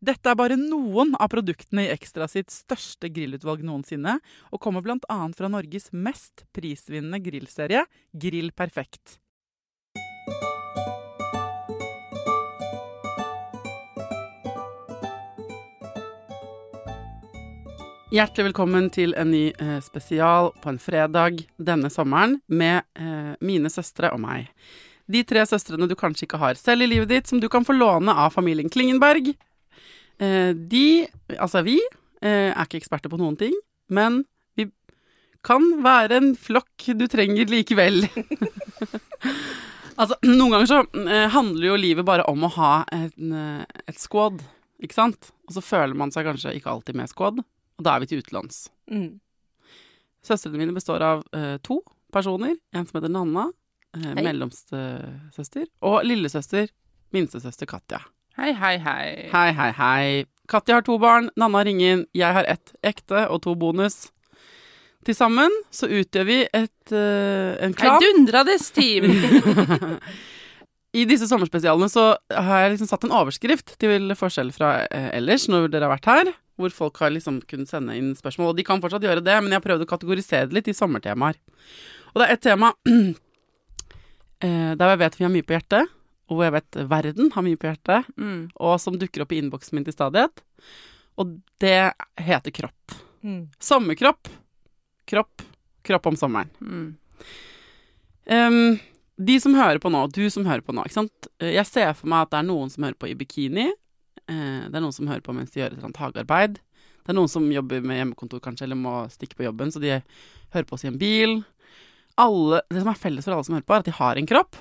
Dette er bare noen av produktene i Ekstra sitt største grillutvalg noensinne, og kommer bl.a. fra Norges mest prisvinnende grillserie, Grill Perfekt. Hjertelig velkommen til en ny eh, spesial på en fredag denne sommeren med eh, mine søstre og meg. De tre søstrene du kanskje ikke har selv i livet ditt, som du kan få låne av familien Klingenberg. Eh, de, altså vi, eh, er ikke eksperter på noen ting, men vi kan være en flokk du trenger likevel. altså, noen ganger så eh, handler jo livet bare om å ha en, et squad, ikke sant? Og så føler man seg kanskje ikke alltid med squad, og da er vi til utenlands. Mm. Søstrene mine består av uh, to personer. En som heter Nanna, uh, mellomstesøster, mellomste søster, og lillesøster, minstesøster Katja. Hei, hei, hei. Hei, hei, hei. Katja har to barn, Nanna ringer inn, jeg har ett ekte og to bonus. Til sammen så utgjør vi et, uh, en klan. Heidundrades team! I disse sommerspesialene så har jeg liksom satt en overskrift til forskjell fra uh, ellers når dere har vært her, hvor folk har liksom kunnet sende inn spørsmål. Og de kan fortsatt gjøre det, men jeg har prøvd å kategorisere det litt i sommertemaer. Og det er et tema uh, der jeg vet vi har mye på hjertet, og jeg vet verden har mye på hjertet, Mm. og som dukker opp i innboksen min til stadighet. Og det heter kropp. Mm. Sommerkropp. Kropp. Kropp om sommeren. Mm. Um, de som hører på nå, du som hører på nå, ikke sant. Jeg ser for meg at det er noen som hører på i bikini. Eh, det er noen som hører på mens de gjør et eller annet hagearbeid. Det er noen som jobber med hjemmekontor kanskje, eller må stikke på jobben, så de hører på oss i en bil. Alle, det som er felles for alle som hører på, er at de har en kropp,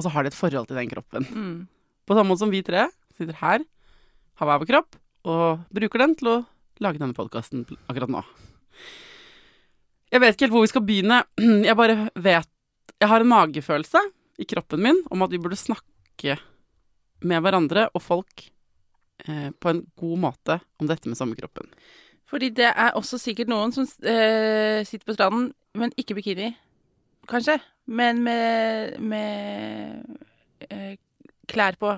og så har de et forhold til den kroppen. Mm. På samme måte som vi tre sitter her, har hver vår kropp, og bruker den til å lage denne podkasten akkurat nå. Jeg vet ikke helt hvor vi skal begynne. Jeg bare vet Jeg har en magefølelse i kroppen min om at vi burde snakke med hverandre og folk eh, på en god måte om dette med sommerkroppen. Fordi det er også sikkert noen som eh, sitter på stranden, men ikke bikini. Kanskje. Men med, med eh, klær på.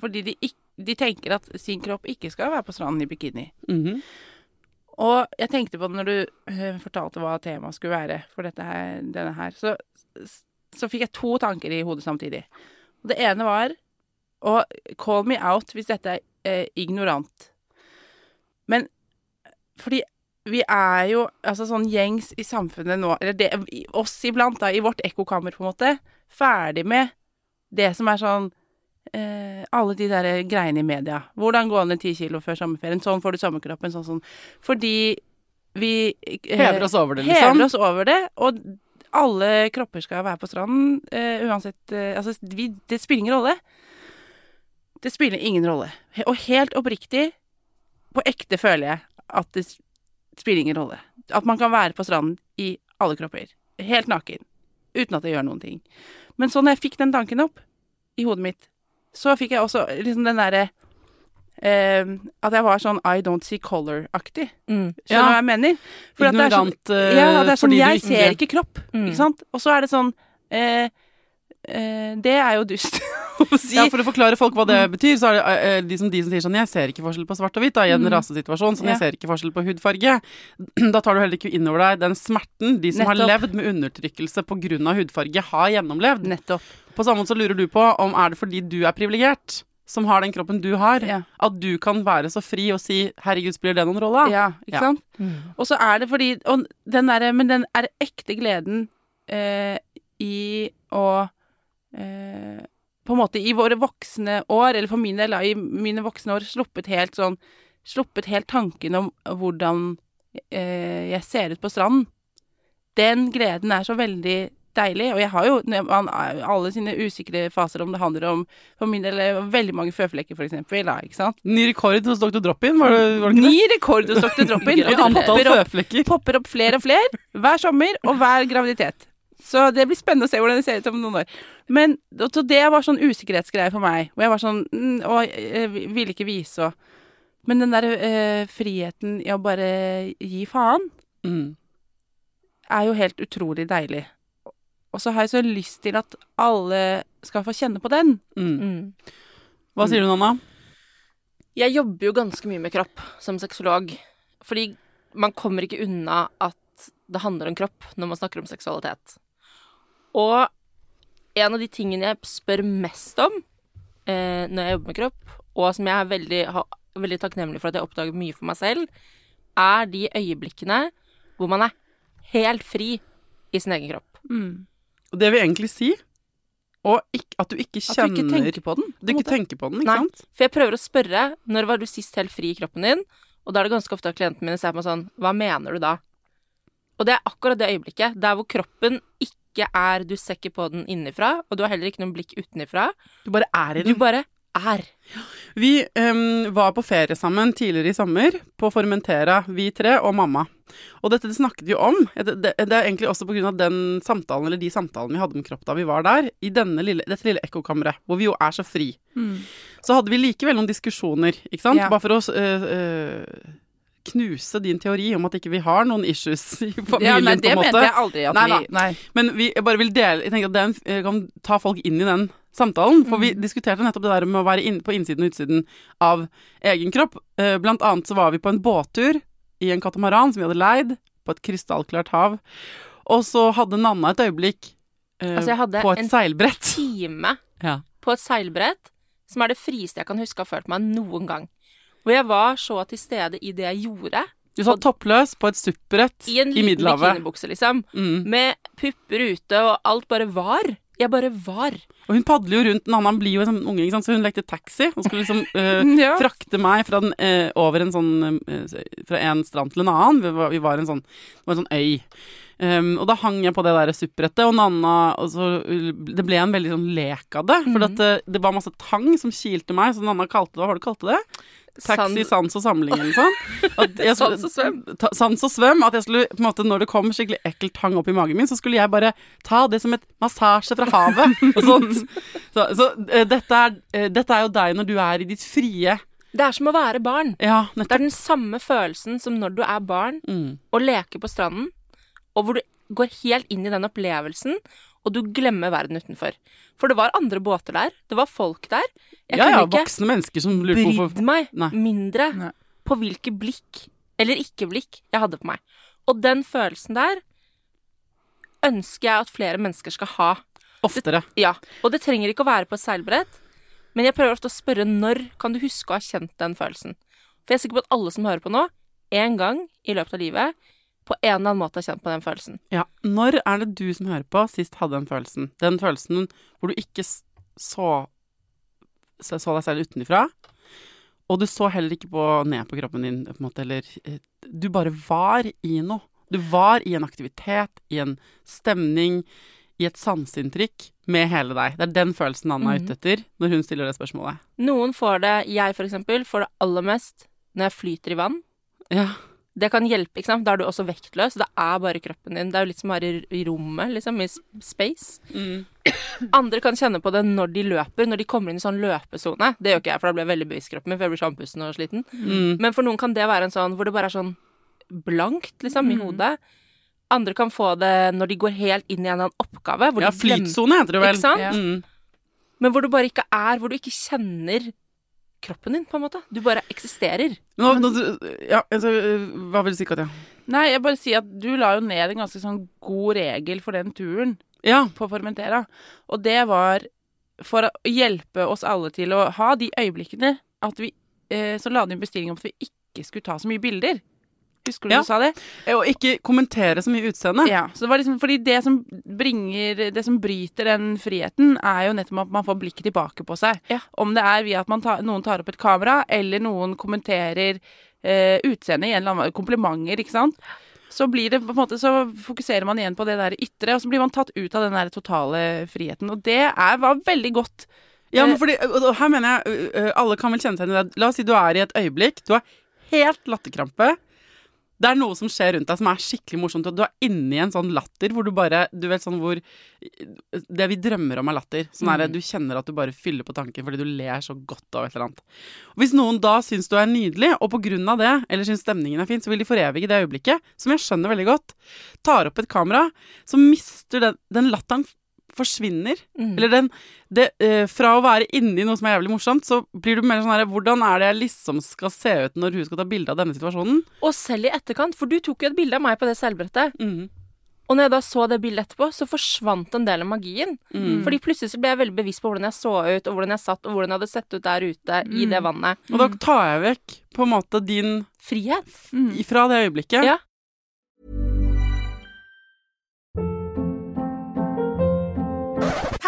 Fordi de, ikk- de tenker at sin kropp ikke skal være på stranden i bikini. Mhm. Og jeg tenkte på det når du eh, fortalte hva temaet skulle være for her, denne her, så, så fikk jeg to tanker i hodet samtidig. Og det ene var å call me out hvis dette er eh, ignorant. Men fordi vi er jo altså sånn gjengs i samfunnet nå, eller det, oss iblant, da, i vårt ekkokammer, på en måte, ferdig med det som er sånn eh, alle de der greiene i media. Hvordan gå ned ti kilo før sommerferien. Sånn får du sommerkroppen. Sånn, sånn. Fordi vi eh, Hever oss over det, liksom. Hever oss over det. Og alle kropper skal være på stranden eh, uansett eh, Altså, vi, det spiller ingen rolle. Det spiller ingen rolle. Og helt oppriktig, på ekte føler jeg at det spiller ingen rolle. At man kan være på stranden i alle kropper. Helt naken. uten at det gjør noen ting. Men så når jeg fikk den tanken opp i hodet mitt, så fikk jeg også liksom den derre eh, At jeg var sånn I don't see color-aktig. Mm. Skjønner du Ja. hva jeg mener? For at det er sånn- Ja, det er sånn Jeg ser ikke kropp, Mm. ikke sant? Og så er det sånn eh, Det er jo dust å si. Ja, For å forklare folk hva det betyr, så er det eh, de, som, de som sier sånn Jeg ser ikke forskjell på svart og hvitt da, i en Mm. rasesituasjon. Sånn, Ja. jeg ser ikke forskjell på hudfarge. Da tar du heller ikke inn over deg den smerten de som har levd med undertrykkelse pga. hudfarge, har gjennomlevd. Nettopp. På samme måte så lurer du på om er det fordi du er privilegert, som har den kroppen du har, Ja. at du kan være så fri og si 'herregud, spiller det noen rolle'? Ja, ikke Ja. sant? Mm. Og så er det fordi og den der, Men den er ekte gleden eh, i å eh, På en måte i våre voksne år, eller for min del, i mine voksne år, sluppet helt sånn Sluppet helt tanken om hvordan eh, jeg ser ut på stranden. Den gleden er så veldig deilig, og jeg har jo man, alle sine usikre faser om det handler om For min del veldig mange føflekker, for eksempel, da, ikke sant? Ny rekord hos Dr. Drop-In, var var det ikke det? Ny rekord hos Dr. Drop-In. Og det popper opp popper opp flere og flere hver sommer og hver graviditet. Så det blir spennende å se hvordan det ser ut om noen år. Men så det var sånn usikkerhetsgreie for meg. Og jeg var sånn mm, Og jeg ville ikke vise og Men den der eh, friheten i å bare gi faen Mm. er jo helt utrolig deilig. Og så har jeg så lyst til at alle skal få kjenne på den. Mm. Mm. Hva sier du, Nanna? Jeg jobber jo ganske mye med kropp som sexolog. Fordi man kommer ikke unna at det handler om kropp når man snakker om seksualitet. Og en av de tingene jeg spør mest om eh, når jeg jobber med kropp, og som jeg er veldig, ha, veldig takknemlig for at jeg oppdager mye for meg selv, er de øyeblikkene hvor man er helt fri i sin egen kropp. Og det vil egentlig si og ikke, at du ikke kjenner At du ikke tenker på den. Du ikke tenker på den, ikke Nei. sant? For jeg prøver å spørre når var du sist helt fri i kroppen din? Og da er det ganske ofte at klientene mine ser på meg sånn Hva mener du da? Og det er akkurat det øyeblikket. Der hvor kroppen ikke er Du ser ikke på den innenfra, og du har heller ikke noen blikk utenifra. Du bare er i den. Du bare er. Vi um, var på ferie sammen tidligere i sommer, på Formentera, vi tre og mamma. Og dette snakket vi om. Det, det, det er egentlig også av den samtalen, eller de samtalene vi hadde om kropp da vi var der, i denne lille, dette lille ekkokammeret, hvor vi jo er så fri. Så hadde vi likevel noen diskusjoner, ikke sant? Ja. Bare for å uh, øh, knuse din teori om at ikke vi har noen issues i familien, Ja, nei, det mente jeg aldri at Nei, vi nei. Men vi jeg bare vil dele Jeg tenker at den jeg kan ta folk inn i den samtalen. For vi diskuterte nettopp det der med å være inn, på innsiden og utsiden av egen kropp. Eh, Blant annet så var vi på en båttur i en katamaran som vi hadde leid, på et krystallklart hav. Og så hadde Nanna et øyeblikk eh, Altså, jeg hadde på et en seilbrett. Time Ja. på et seilbrett, som er det frieste jeg kan huske å ha følt meg noen gang. Hvor jeg var så til stede i det jeg gjorde. Du satt toppløs på et suppbrett I en i Middelhavet. bikinibukse, liksom. Mm. Med pupper ute, og alt bare var. Jeg bare var. Og hun padler jo rundt en annen, blir jo en sånn unge, ikke sant? så hun lekte taxi. Og skulle liksom øh, Ja. frakte meg fra den, øh, over en sånn øh, Fra en strand til en annen. Vi var, vi var en sånn Det var en sånn øy. Um, og da hang jeg på det der supprettet, og Nanna altså, Det ble en veldig sånn lek av det. For at det, det var masse tang som kilte meg, så Nanna kalte det Hva var det du kalte det? Taxi, sans og samling eller skulle- Sans og svøm. Ta, sans og svøm. At jeg skulle, på en måte, når det kom skikkelig ekkelt tang opp i magen min, så skulle jeg bare ta det som et massasje fra havet og sånt. Så, så eh, dette, er, eh, dette er jo deg når du er i ditt frie Det er som å være barn. Ja, Det er den samme følelsen som når du er barn Mm. og leker på stranden, og hvor du går helt inn i den opplevelsen, og du glemmer verden utenfor. For det var andre båter der, det var folk der. Jeg Ja, ja, kunne ikke voksne mennesker som lurer på brydd hvorfor meg Nei. mindre Nei. på hvilke blikk, eller ikke blikk, jeg hadde på meg. Og den følelsen der ønsker jeg at flere mennesker skal ha. Oftere. Ja, og det trenger ikke å være på et seilbrett, men jeg prøver ofte å spørre når kan du huske å ha kjent den følelsen. For jeg er sikker på at alle som hører på nå, en gang i løpet av livet, på en eller annen måte har kjent på den følelsen. Ja. Når er det du som hører på, sist hadde den følelsen? Den følelsen hvor du ikke så, så, så deg selv utenfra, og du så heller ikke på, ned på kroppen din, på en måte, eller eh, Du bare var i noe. Du var i en aktivitet, i en stemning, i et sanseinntrykk med hele deg. Det er den følelsen Anna er ute etter når hun stiller det spørsmålet. Noen får det, jeg for eksempel, får det aller mest når jeg flyter i vann. Ja. Det kan hjelpe, ikke sant. Da er du også vektløs. Det er bare kroppen din. Det er jo litt som å være i- rommet, liksom, i space. space. Andre kan kjenne på det når de løper, når de kommer inn i sånn løpesone. Det gjør ikke jeg, for da blir jeg veldig bevisst kroppen min, for jeg blir så andpusten og sliten. Mm. Men for noen kan det være en sånn hvor det bare er sånn blankt, liksom, i hodet. Andre kan få det når de går helt inn i en annen oppgave. Ja, flytsone heter det vel. Ikke sant? Ja. Mm. Men hvor du bare ikke er, hvor du ikke kjenner kroppen din, på en måte. Du bare eksisterer. Nå, nå, ja, altså, hva vil du si, Katja? Nei, jeg bare sier at du la jo ned en ganske sånn god regel for den turen Ja. på Formentera. Og det var for å hjelpe oss alle til å ha de øyeblikkene at vi eh, Så la du inn bestilling om at vi ikke skulle ta så mye bilder. Husker du Ja. du sa det? Og ikke kommentere så mye utseende. Ja. Så det var liksom fordi det som bringer Det som bryter den friheten, er jo nettopp at man får blikket tilbake på seg. Ja. Om det er via at man tar, noen tar opp et kamera, eller noen kommenterer eh, utseendet i en eller annen Komplimenter, ikke sant. Så blir det på en måte Så fokuserer man igjen på det der ytre, og så blir man tatt ut av den der totale friheten. Og det er, var veldig godt. Ja, men fordi, og og her mener jeg ø, Alle kan vel kjenne seg igjen i det. La oss si du er i et øyeblikk. Du har helt latterkrampe. Det er noe som skjer rundt deg som er skikkelig morsomt, og du er inni en sånn latter hvor du bare Du vet sånn hvor Det vi drømmer om er latter. Sånn er det, Du kjenner at du bare fyller på tanken fordi du ler så godt av et eller annet. Og Hvis noen da syns du er nydelig, og på grunn av det, eller syns stemningen er fin, så vil de forevige det øyeblikket, som jeg skjønner veldig godt. Tar opp et kamera, så mister den, den latteren forsvinner. Mm. Eller den det, eh, Fra å være inni noe som er jævlig morsomt, så blir du mer sånn her Hvordan er det jeg liksom skal se ut når hun skal ta bilde av denne situasjonen? Og selv i etterkant, for du tok jo et bilde av meg på det selvbrettet. Mm. Og når jeg da så det bildet etterpå, så forsvant en del av magien. Mm. Fordi plutselig så ble jeg veldig bevisst på hvordan jeg så ut, og hvordan jeg satt, og hvordan jeg hadde sett ut der ute i det vannet. Og da tar jeg vekk på en måte din Frihet. Fra det øyeblikket. Ja.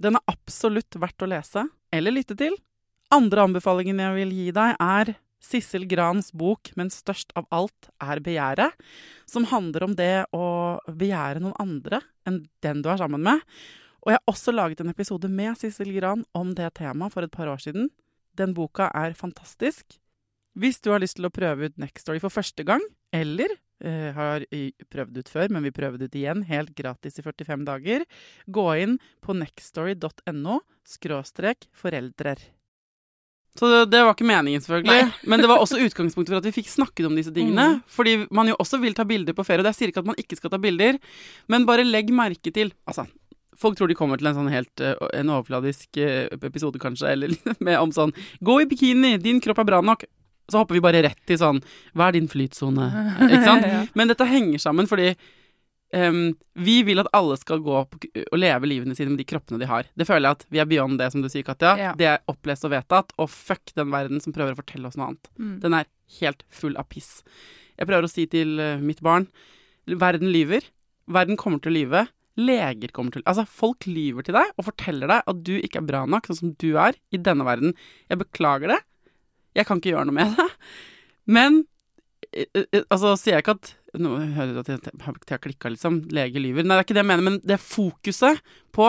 Den er absolutt verdt å lese eller lytte til. Andre anbefalingen jeg vil gi deg, er Sissel Grans bok 'Men størst av alt er begjæret', som handler om det å begjære noen andre enn den du er sammen med. Og jeg har også laget en episode med Sissel Gran om det temaet for et par år siden. Den boka er fantastisk. Hvis du har lyst til å prøve ut Nextory for første gang, eller har prøvd ut før, men vi prøver det ut igjen, helt gratis i 45 dager, gå inn på nextstory.no skråstrek foreldrer. Så det, det var ikke meningen, selvfølgelig. Men det var også utgangspunktet for at vi fikk snakket om disse tingene. Fordi man jo også vil ta bilder på ferie. Og jeg sier ikke at man ikke skal ta bilder, men bare legg merke til Altså, Folk tror de kommer til en sånn helt eh, En overfladisk eh, episode, kanskje, eller med om sånn Gå i bikini, din kropp er bra nok. Så hopper vi bare rett i sånn Hva er din flytsone? Ikke sant? Ja. Men dette henger sammen fordi um, vi vil at alle skal gå opp og leve livene sine med de kroppene de har. Det føler jeg at vi er beyond det, som du sier, Katja. Ja. Det er opplest og vedtatt. Og fuck den verden som prøver å fortelle oss noe annet. Mm. Den er helt full av piss. Jeg prøver å si til eh, mitt barn verden lyver. Verden kommer til å lyve. Leger kommer til Altså, folk lyver til deg og forteller deg at du ikke er bra nok sånn som du er i denne verden. Jeg beklager det. Jeg kan ikke gjøre noe med det. Men eh, eh, altså, sier jeg ikke at Nå hører du at jeg har klikka, liksom. Lege lyver. Nei, det er ikke det jeg mener, men det fokuset på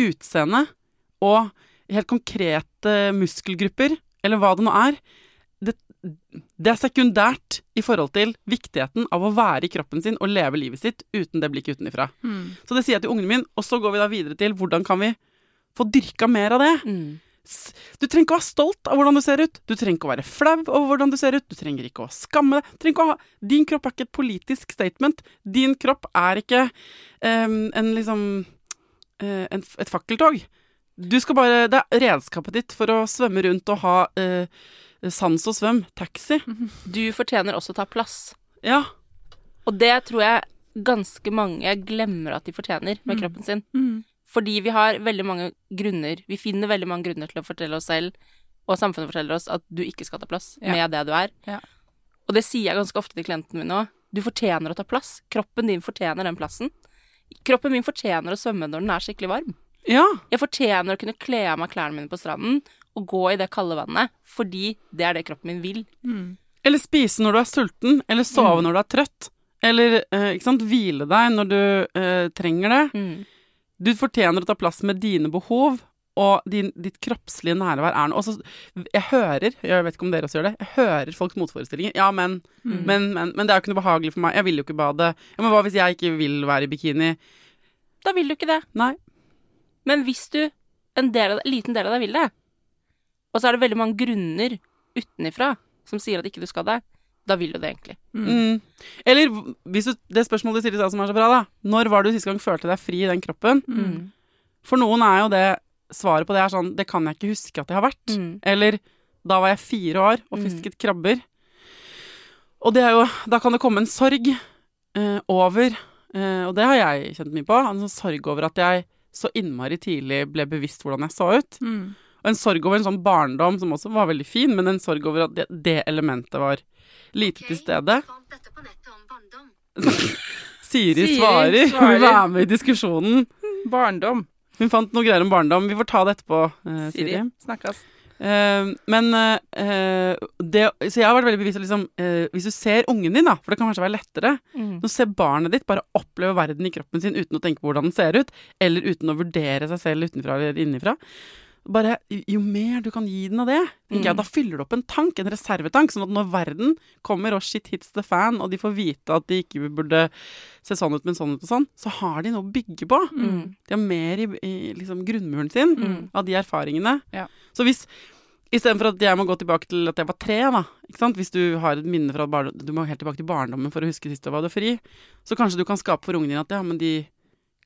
utseende og helt konkrete muskelgrupper, eller hva det nå er, det, det er sekundært i forhold til viktigheten av å være i kroppen sin og leve livet sitt uten det blikket utenfra. Mm. Så det sier jeg til ungene mine, og så går vi da videre til hvordan kan vi få dyrka mer av det. Mm. S- Du trenger ikke å være stolt av hvordan du ser ut. Du trenger ikke å være flau over hvordan du ser ut. Du trenger ikke å skamme deg. Du trenger ikke å ha Din kropp er ikke et politisk statement. Din kropp er ikke um, en liksom uh, en, et fakkeltog. Du skal bare Det er redskapet ditt for å svømme rundt og ha uh, sans og svøm. Taxi. Du fortjener også å ta plass. Ja. Og det tror jeg ganske mange glemmer at de fortjener med Mm. kroppen sin. Mm. Fordi vi har veldig mange grunner Vi finner veldig mange grunner til å fortelle oss selv, og samfunnet forteller oss at du ikke skal ta plass Ja. med det du er. Ja. Og det sier jeg ganske ofte til klientene mine òg. Du fortjener å ta plass. Kroppen din fortjener den plassen. Kroppen min fortjener å svømme når den er skikkelig varm. Ja. Jeg fortjener å kunne kle av meg klærne mine på stranden og gå i det kalde vannet, fordi det er det kroppen min vil. Mm. Eller spise når du er sulten, eller sove Mm. når du er trøtt. Eller eh, ikke sant, hvile deg når du eh, trenger det. Du fortjener å ta plass med dine behov, og din, ditt kroppslige nærvær er noe Jeg hører, jeg vet ikke om dere også gjør det, jeg hører folks motforestillinger. Ja, men, Mm. men, men, men det er jo ikke noe behagelig for meg. Jeg vil jo ikke bade. Ja, Men hva hvis jeg ikke vil være i bikini? Da vil du ikke det. Nei. Men hvis du, en del av, liten del av deg vil det, og så er det veldig mange grunner utenifra som sier at ikke du skal det, da vil du det egentlig. Mm. Eller hvis du, det spørsmålet du stiller deg som er så bra, da. Når var du sist gang følte deg fri i den kroppen? Mm. For noen er jo det Svaret på det er sånn Det kan jeg ikke huske at jeg har vært. Mm. Eller da var jeg fire år og Mm. fisket krabber. Og det er jo Da kan det komme en sorg eh, over eh, Og det har jeg kjent mye på. En sånn sorg over at jeg så innmari tidlig ble bevisst hvordan jeg så ut. Mm. Og en sorg over en sånn barndom som også var veldig fin, men en sorg over at det, det elementet var lite til stede. Siri, Siri svarer. Svarer. Vær med i diskusjonen. Barndom. Hun fant noe greier om barndom. Vi får ta det etterpå, eh, Siri. Siri. Snakkes. Uh, men uh, det, Så jeg har vært veldig bevisst på liksom, uh, Hvis du ser ungen din, da, for det kan kanskje være lettere Mm. du ser barnet ditt bare oppleve verden i kroppen sin uten å tenke på hvordan den ser ut, eller uten å vurdere seg selv utenfra eller innenfra. Bare, jo- mer du kan gi den av det, Mm. da fyller du opp en tank, en reservetank, sånn at når verden kommer og shit hits the fan, og de får vite at de ikke burde se sånn ut, men sånn ut og sånn, så har de noe å bygge på. Mm. De har mer i, i liksom grunnmuren sin Mm. av de erfaringene. Ja. Så hvis Istedenfor at jeg må gå tilbake til at jeg var tre, da. Ikke sant? Hvis du har et minne fra Du må helt tilbake til barndommen for å huske sist du var fri. Så kanskje du kan skape for ungen dine at ja, men de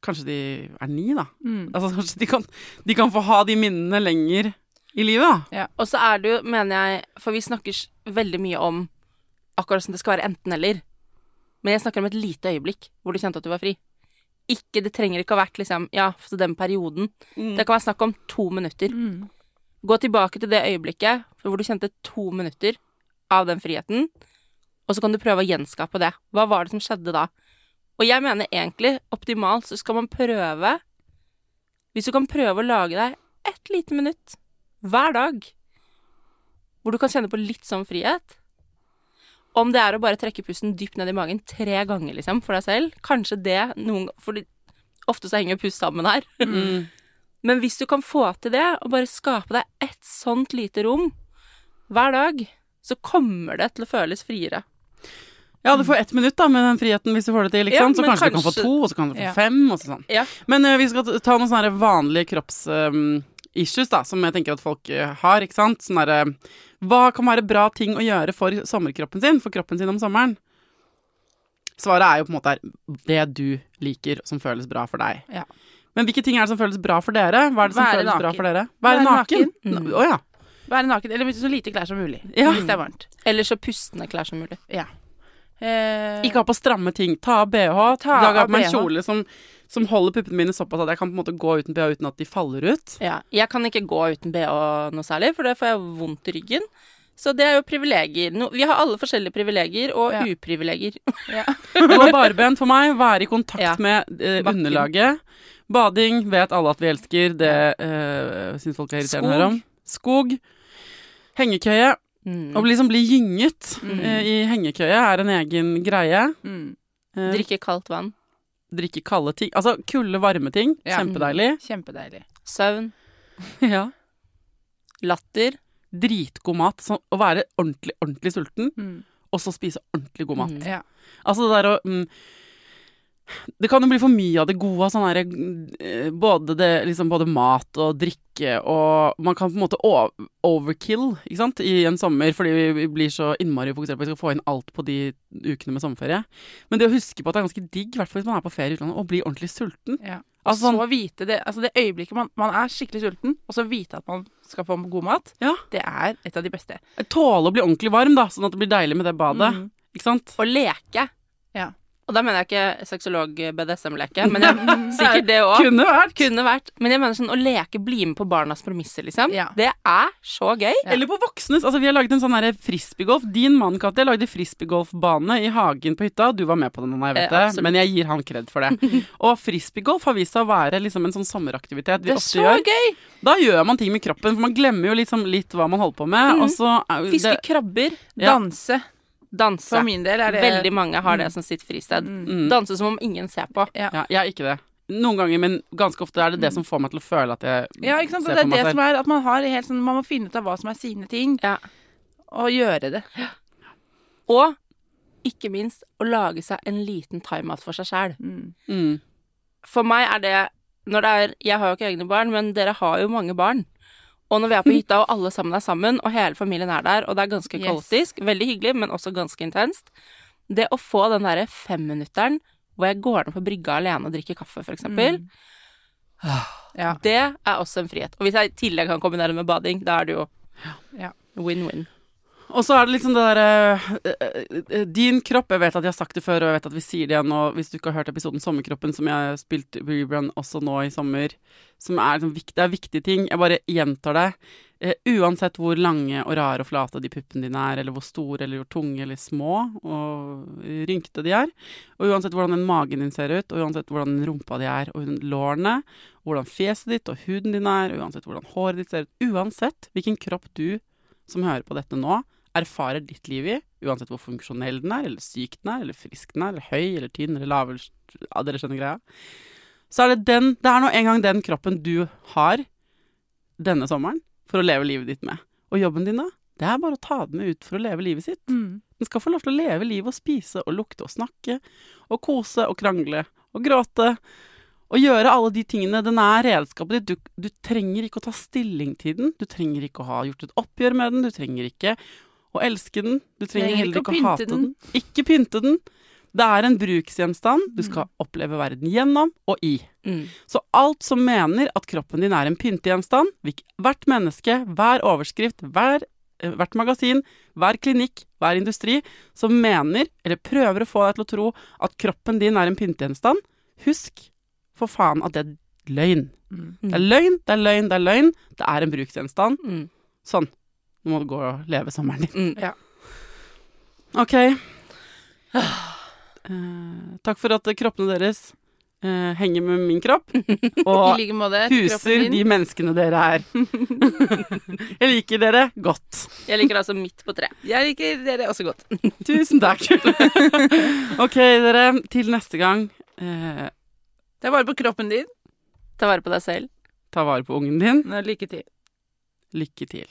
Kanskje de er ni, da. Mm. Altså kanskje de kan, de kan få ha de minnene lenger i livet, da. Og så er det jo, mener jeg For vi snakker veldig mye om akkurat som det skal være enten-eller. Men jeg snakker om et lite øyeblikk hvor du kjente at du var fri. Ikke, Det trenger ikke å ha vært liksom, ja, for den perioden. Det kan være snakk om to minutter. Mm. Gå tilbake til det øyeblikket hvor du kjente to minutter av den friheten, og så kan du prøve å gjenskape det. Hva var det som skjedde da? Og jeg mener egentlig, optimalt, så skal man prøve Hvis du kan prøve å lage deg ett lite minutt hver dag hvor du kan kjenne på litt sånn frihet Om det er å bare trekke pusten dypt ned i magen tre ganger, liksom, for deg selv, kanskje det noen For ofte så henger pust sammen her. Mm. Men hvis du kan få til det, og bare skape deg ett sånt lite rom hver dag, så kommer det til å føles friere. Ja, du får ett minutt da med den friheten hvis du får det til, ikke Ja, sant? Så kanskje, kanskje, du kan få to, og så kan du få Ja. fem, og så sånn. Ja. Men uh, vi skal ta noen sånne vanlige kroppsissues um, da, som jeg tenker at folk uh, har, ikke sant? Sånn uh, Hva kan være bra ting å gjøre for sommerkroppen sin, for kroppen sin om sommeren? Svaret er jo på en måte det du liker, som føles bra for deg. Ja. Men hvilke ting er det som føles bra for dere? Hva er det som Være føles bra for dere? Være, Være naken? naken. Å ja. Være naken, eller så lite klær som mulig. Ja. Hvis det er varmt. Eller så pustende klær som mulig. Ja. Eh, Ikke ha på stramme ting. Ta av bh. Ta Dag av meg en kjole som, som holder puppene mine såpass at jeg kan på en måte gå uten bh uten at de faller ut. Ja. Jeg kan ikke gå uten bh noe særlig, for det får jeg vondt i ryggen. Så det er jo privilegier. No, vi har alle forskjellige privilegier og Ja. uprivilegier. Gå barbent for meg. Være i kontakt Ja. med eh, underlaget. Bading vet alle at vi elsker. Det eh, syns folk er irriterende å høre om. Skog. Hengekøye. Mm. Å liksom bli gynget Mm. eh, i hengekøye er en egen greie. mm, Eh, Drikke kaldt vann. drikke kalde ting. Altså kulde, varme ting. Ja. Kjempedeilig. Kjempedeilig. Søvn. Ja. Latter. Dritgod mat. Sånn, å være ordentlig, ordentlig sulten, Mm. og så spise ordentlig god mat. Mm. Ja. Altså det der å mm, Det kan jo bli for mye av det gode. Sånn der, eh, både, det, liksom både mat og drikke og Man kan på en måte overkill ikke sant? i en sommer fordi vi blir så innmari fokusert på at vi skal få inn alt på de ukene med sommerferie. Men det å huske på at det er ganske digg, i hvert fall hvis man er på ferie i utlandet, å bli ordentlig sulten. Ja. Altså, så vite det, altså det øyeblikket man, man er skikkelig sulten, og så vite at man skal få god mat, Ja. det er et av de beste. Tåle å bli ordentlig varm, da, sånn at det blir deilig med det badet. Mm. Ikke sant? Og leke. Ja. Og da mener jeg ikke sexolog-BDSM-leke, men jeg, sikkert det òg. Kunne vært. Kunne vært. Men jeg mener sånn å leke, bli med på barnas premisser, liksom. Ja. Det er så gøy. Ja. Eller på voksnes. Altså, vi har laget en sånn frisbeegolf. Din mann, Katja, lagde frisbeegolfbane i hagen på hytta. Du var med på den, Anna, jeg vet Eh, det. Men jeg gir han kred for det. Og frisbeegolf har vist seg å være liksom en sånn sommeraktivitet vi Det er ofte så gjør. gøy! Da gjør man ting med kroppen, for man glemmer jo liksom litt hva man holder på med. Mm. Og så Fiske det, krabber. Ja. Danse. Danse. For min del er det Veldig mange har det som sitt fristed. Mm. Danse som om ingen ser på. Ja. ja, jeg er ikke det. Noen ganger, men ganske ofte er det det som får meg til å føle at jeg Ja, ikke sant? Ser det på er meg det selv. som er at man har helt sånn Man må finne ut av hva som er sine ting, Ja. og gjøre det. Og ikke minst å lage seg en liten timeout for seg sjæl. Mm. mm. For meg er det når det er Jeg har jo ikke egne barn, men dere har jo mange barn. Og når vi er på hytta, og alle sammen er sammen, og hele familien er der, og det er ganske Yes. veldig hyggelig, men også ganske intenst Det å få den derre femminutteren hvor jeg går ned på brygga alene og drikker kaffe, for eksempel, Ja. det er også en frihet. Og hvis jeg i tillegg kan kombinere det med bading, da er det jo Ja. win-win. Og så er det liksom det derre øh, øh, Din kropp, jeg vet at jeg har sagt det før, og jeg vet at vi sier det igjen nå, hvis du ikke har hørt episoden Sommerkroppen, som jeg har spilt rerun også nå i sommer, som er liksom viktig, det er viktige ting. Jeg bare gjentar det. Eh, uansett hvor lange og rare og flate de puppene dine er, eller hvor store eller hvor tunge eller små og rynkete de er, og uansett hvordan den magen din ser ut, og uansett hvordan rumpa di er, og lårene, hvordan fjeset ditt og huden din er, uansett hvordan håret ditt ser ut, uansett hvilken kropp du som hører på dette nå, erfarer ditt liv i, uansett hvor funksjonell den er, eller syk den er, eller frisk den er, eller høy eller tynn eller lav, ja, dere skjønner greia, så er det den, det er nå en gang den kroppen du har denne sommeren for å leve livet ditt med. Og jobben din da, det er bare å ta den med ut for å leve livet sitt. Mm. Den skal få lov til å leve livet og spise og lukte og snakke og kose og krangle og gråte og gjøre alle de tingene. Den er redskapet ditt. Du, du trenger ikke å ta stilling til den. Du trenger ikke å ha gjort et oppgjør med den. Du trenger ikke å elske den. Du trenger, heller ikke å hate den. den. Ikke pynte den. Det er en bruksgjenstand du skal oppleve verden gjennom og i. Mm. Så alt som mener at kroppen din er en pyntegjenstand, hvert menneske, hver overskrift, hver, eh, hvert magasin, hver klinikk, hver industri, som mener, eller prøver å få deg til å tro at kroppen din er en pyntegjenstand, husk for faen at det er løgn. Mm. Det er løgn, det er løgn, det er løgn. Det er en bruksgjenstand. Mm. Sånn. Nå må du gå og leve sommeren din. Mm. Ja. Ok. Eh, takk for at kroppene deres eh, henger med min kropp, I og like måte. huser de menneskene dere er. Jeg liker dere godt. Jeg liker altså midt på tre. Jeg liker dere også godt. Tusen takk. ok, dere. Til neste gang, eh, Ta vare på kroppen din. Ta vare på deg selv. ta vare på ungen din. Lykke til. Lykke til.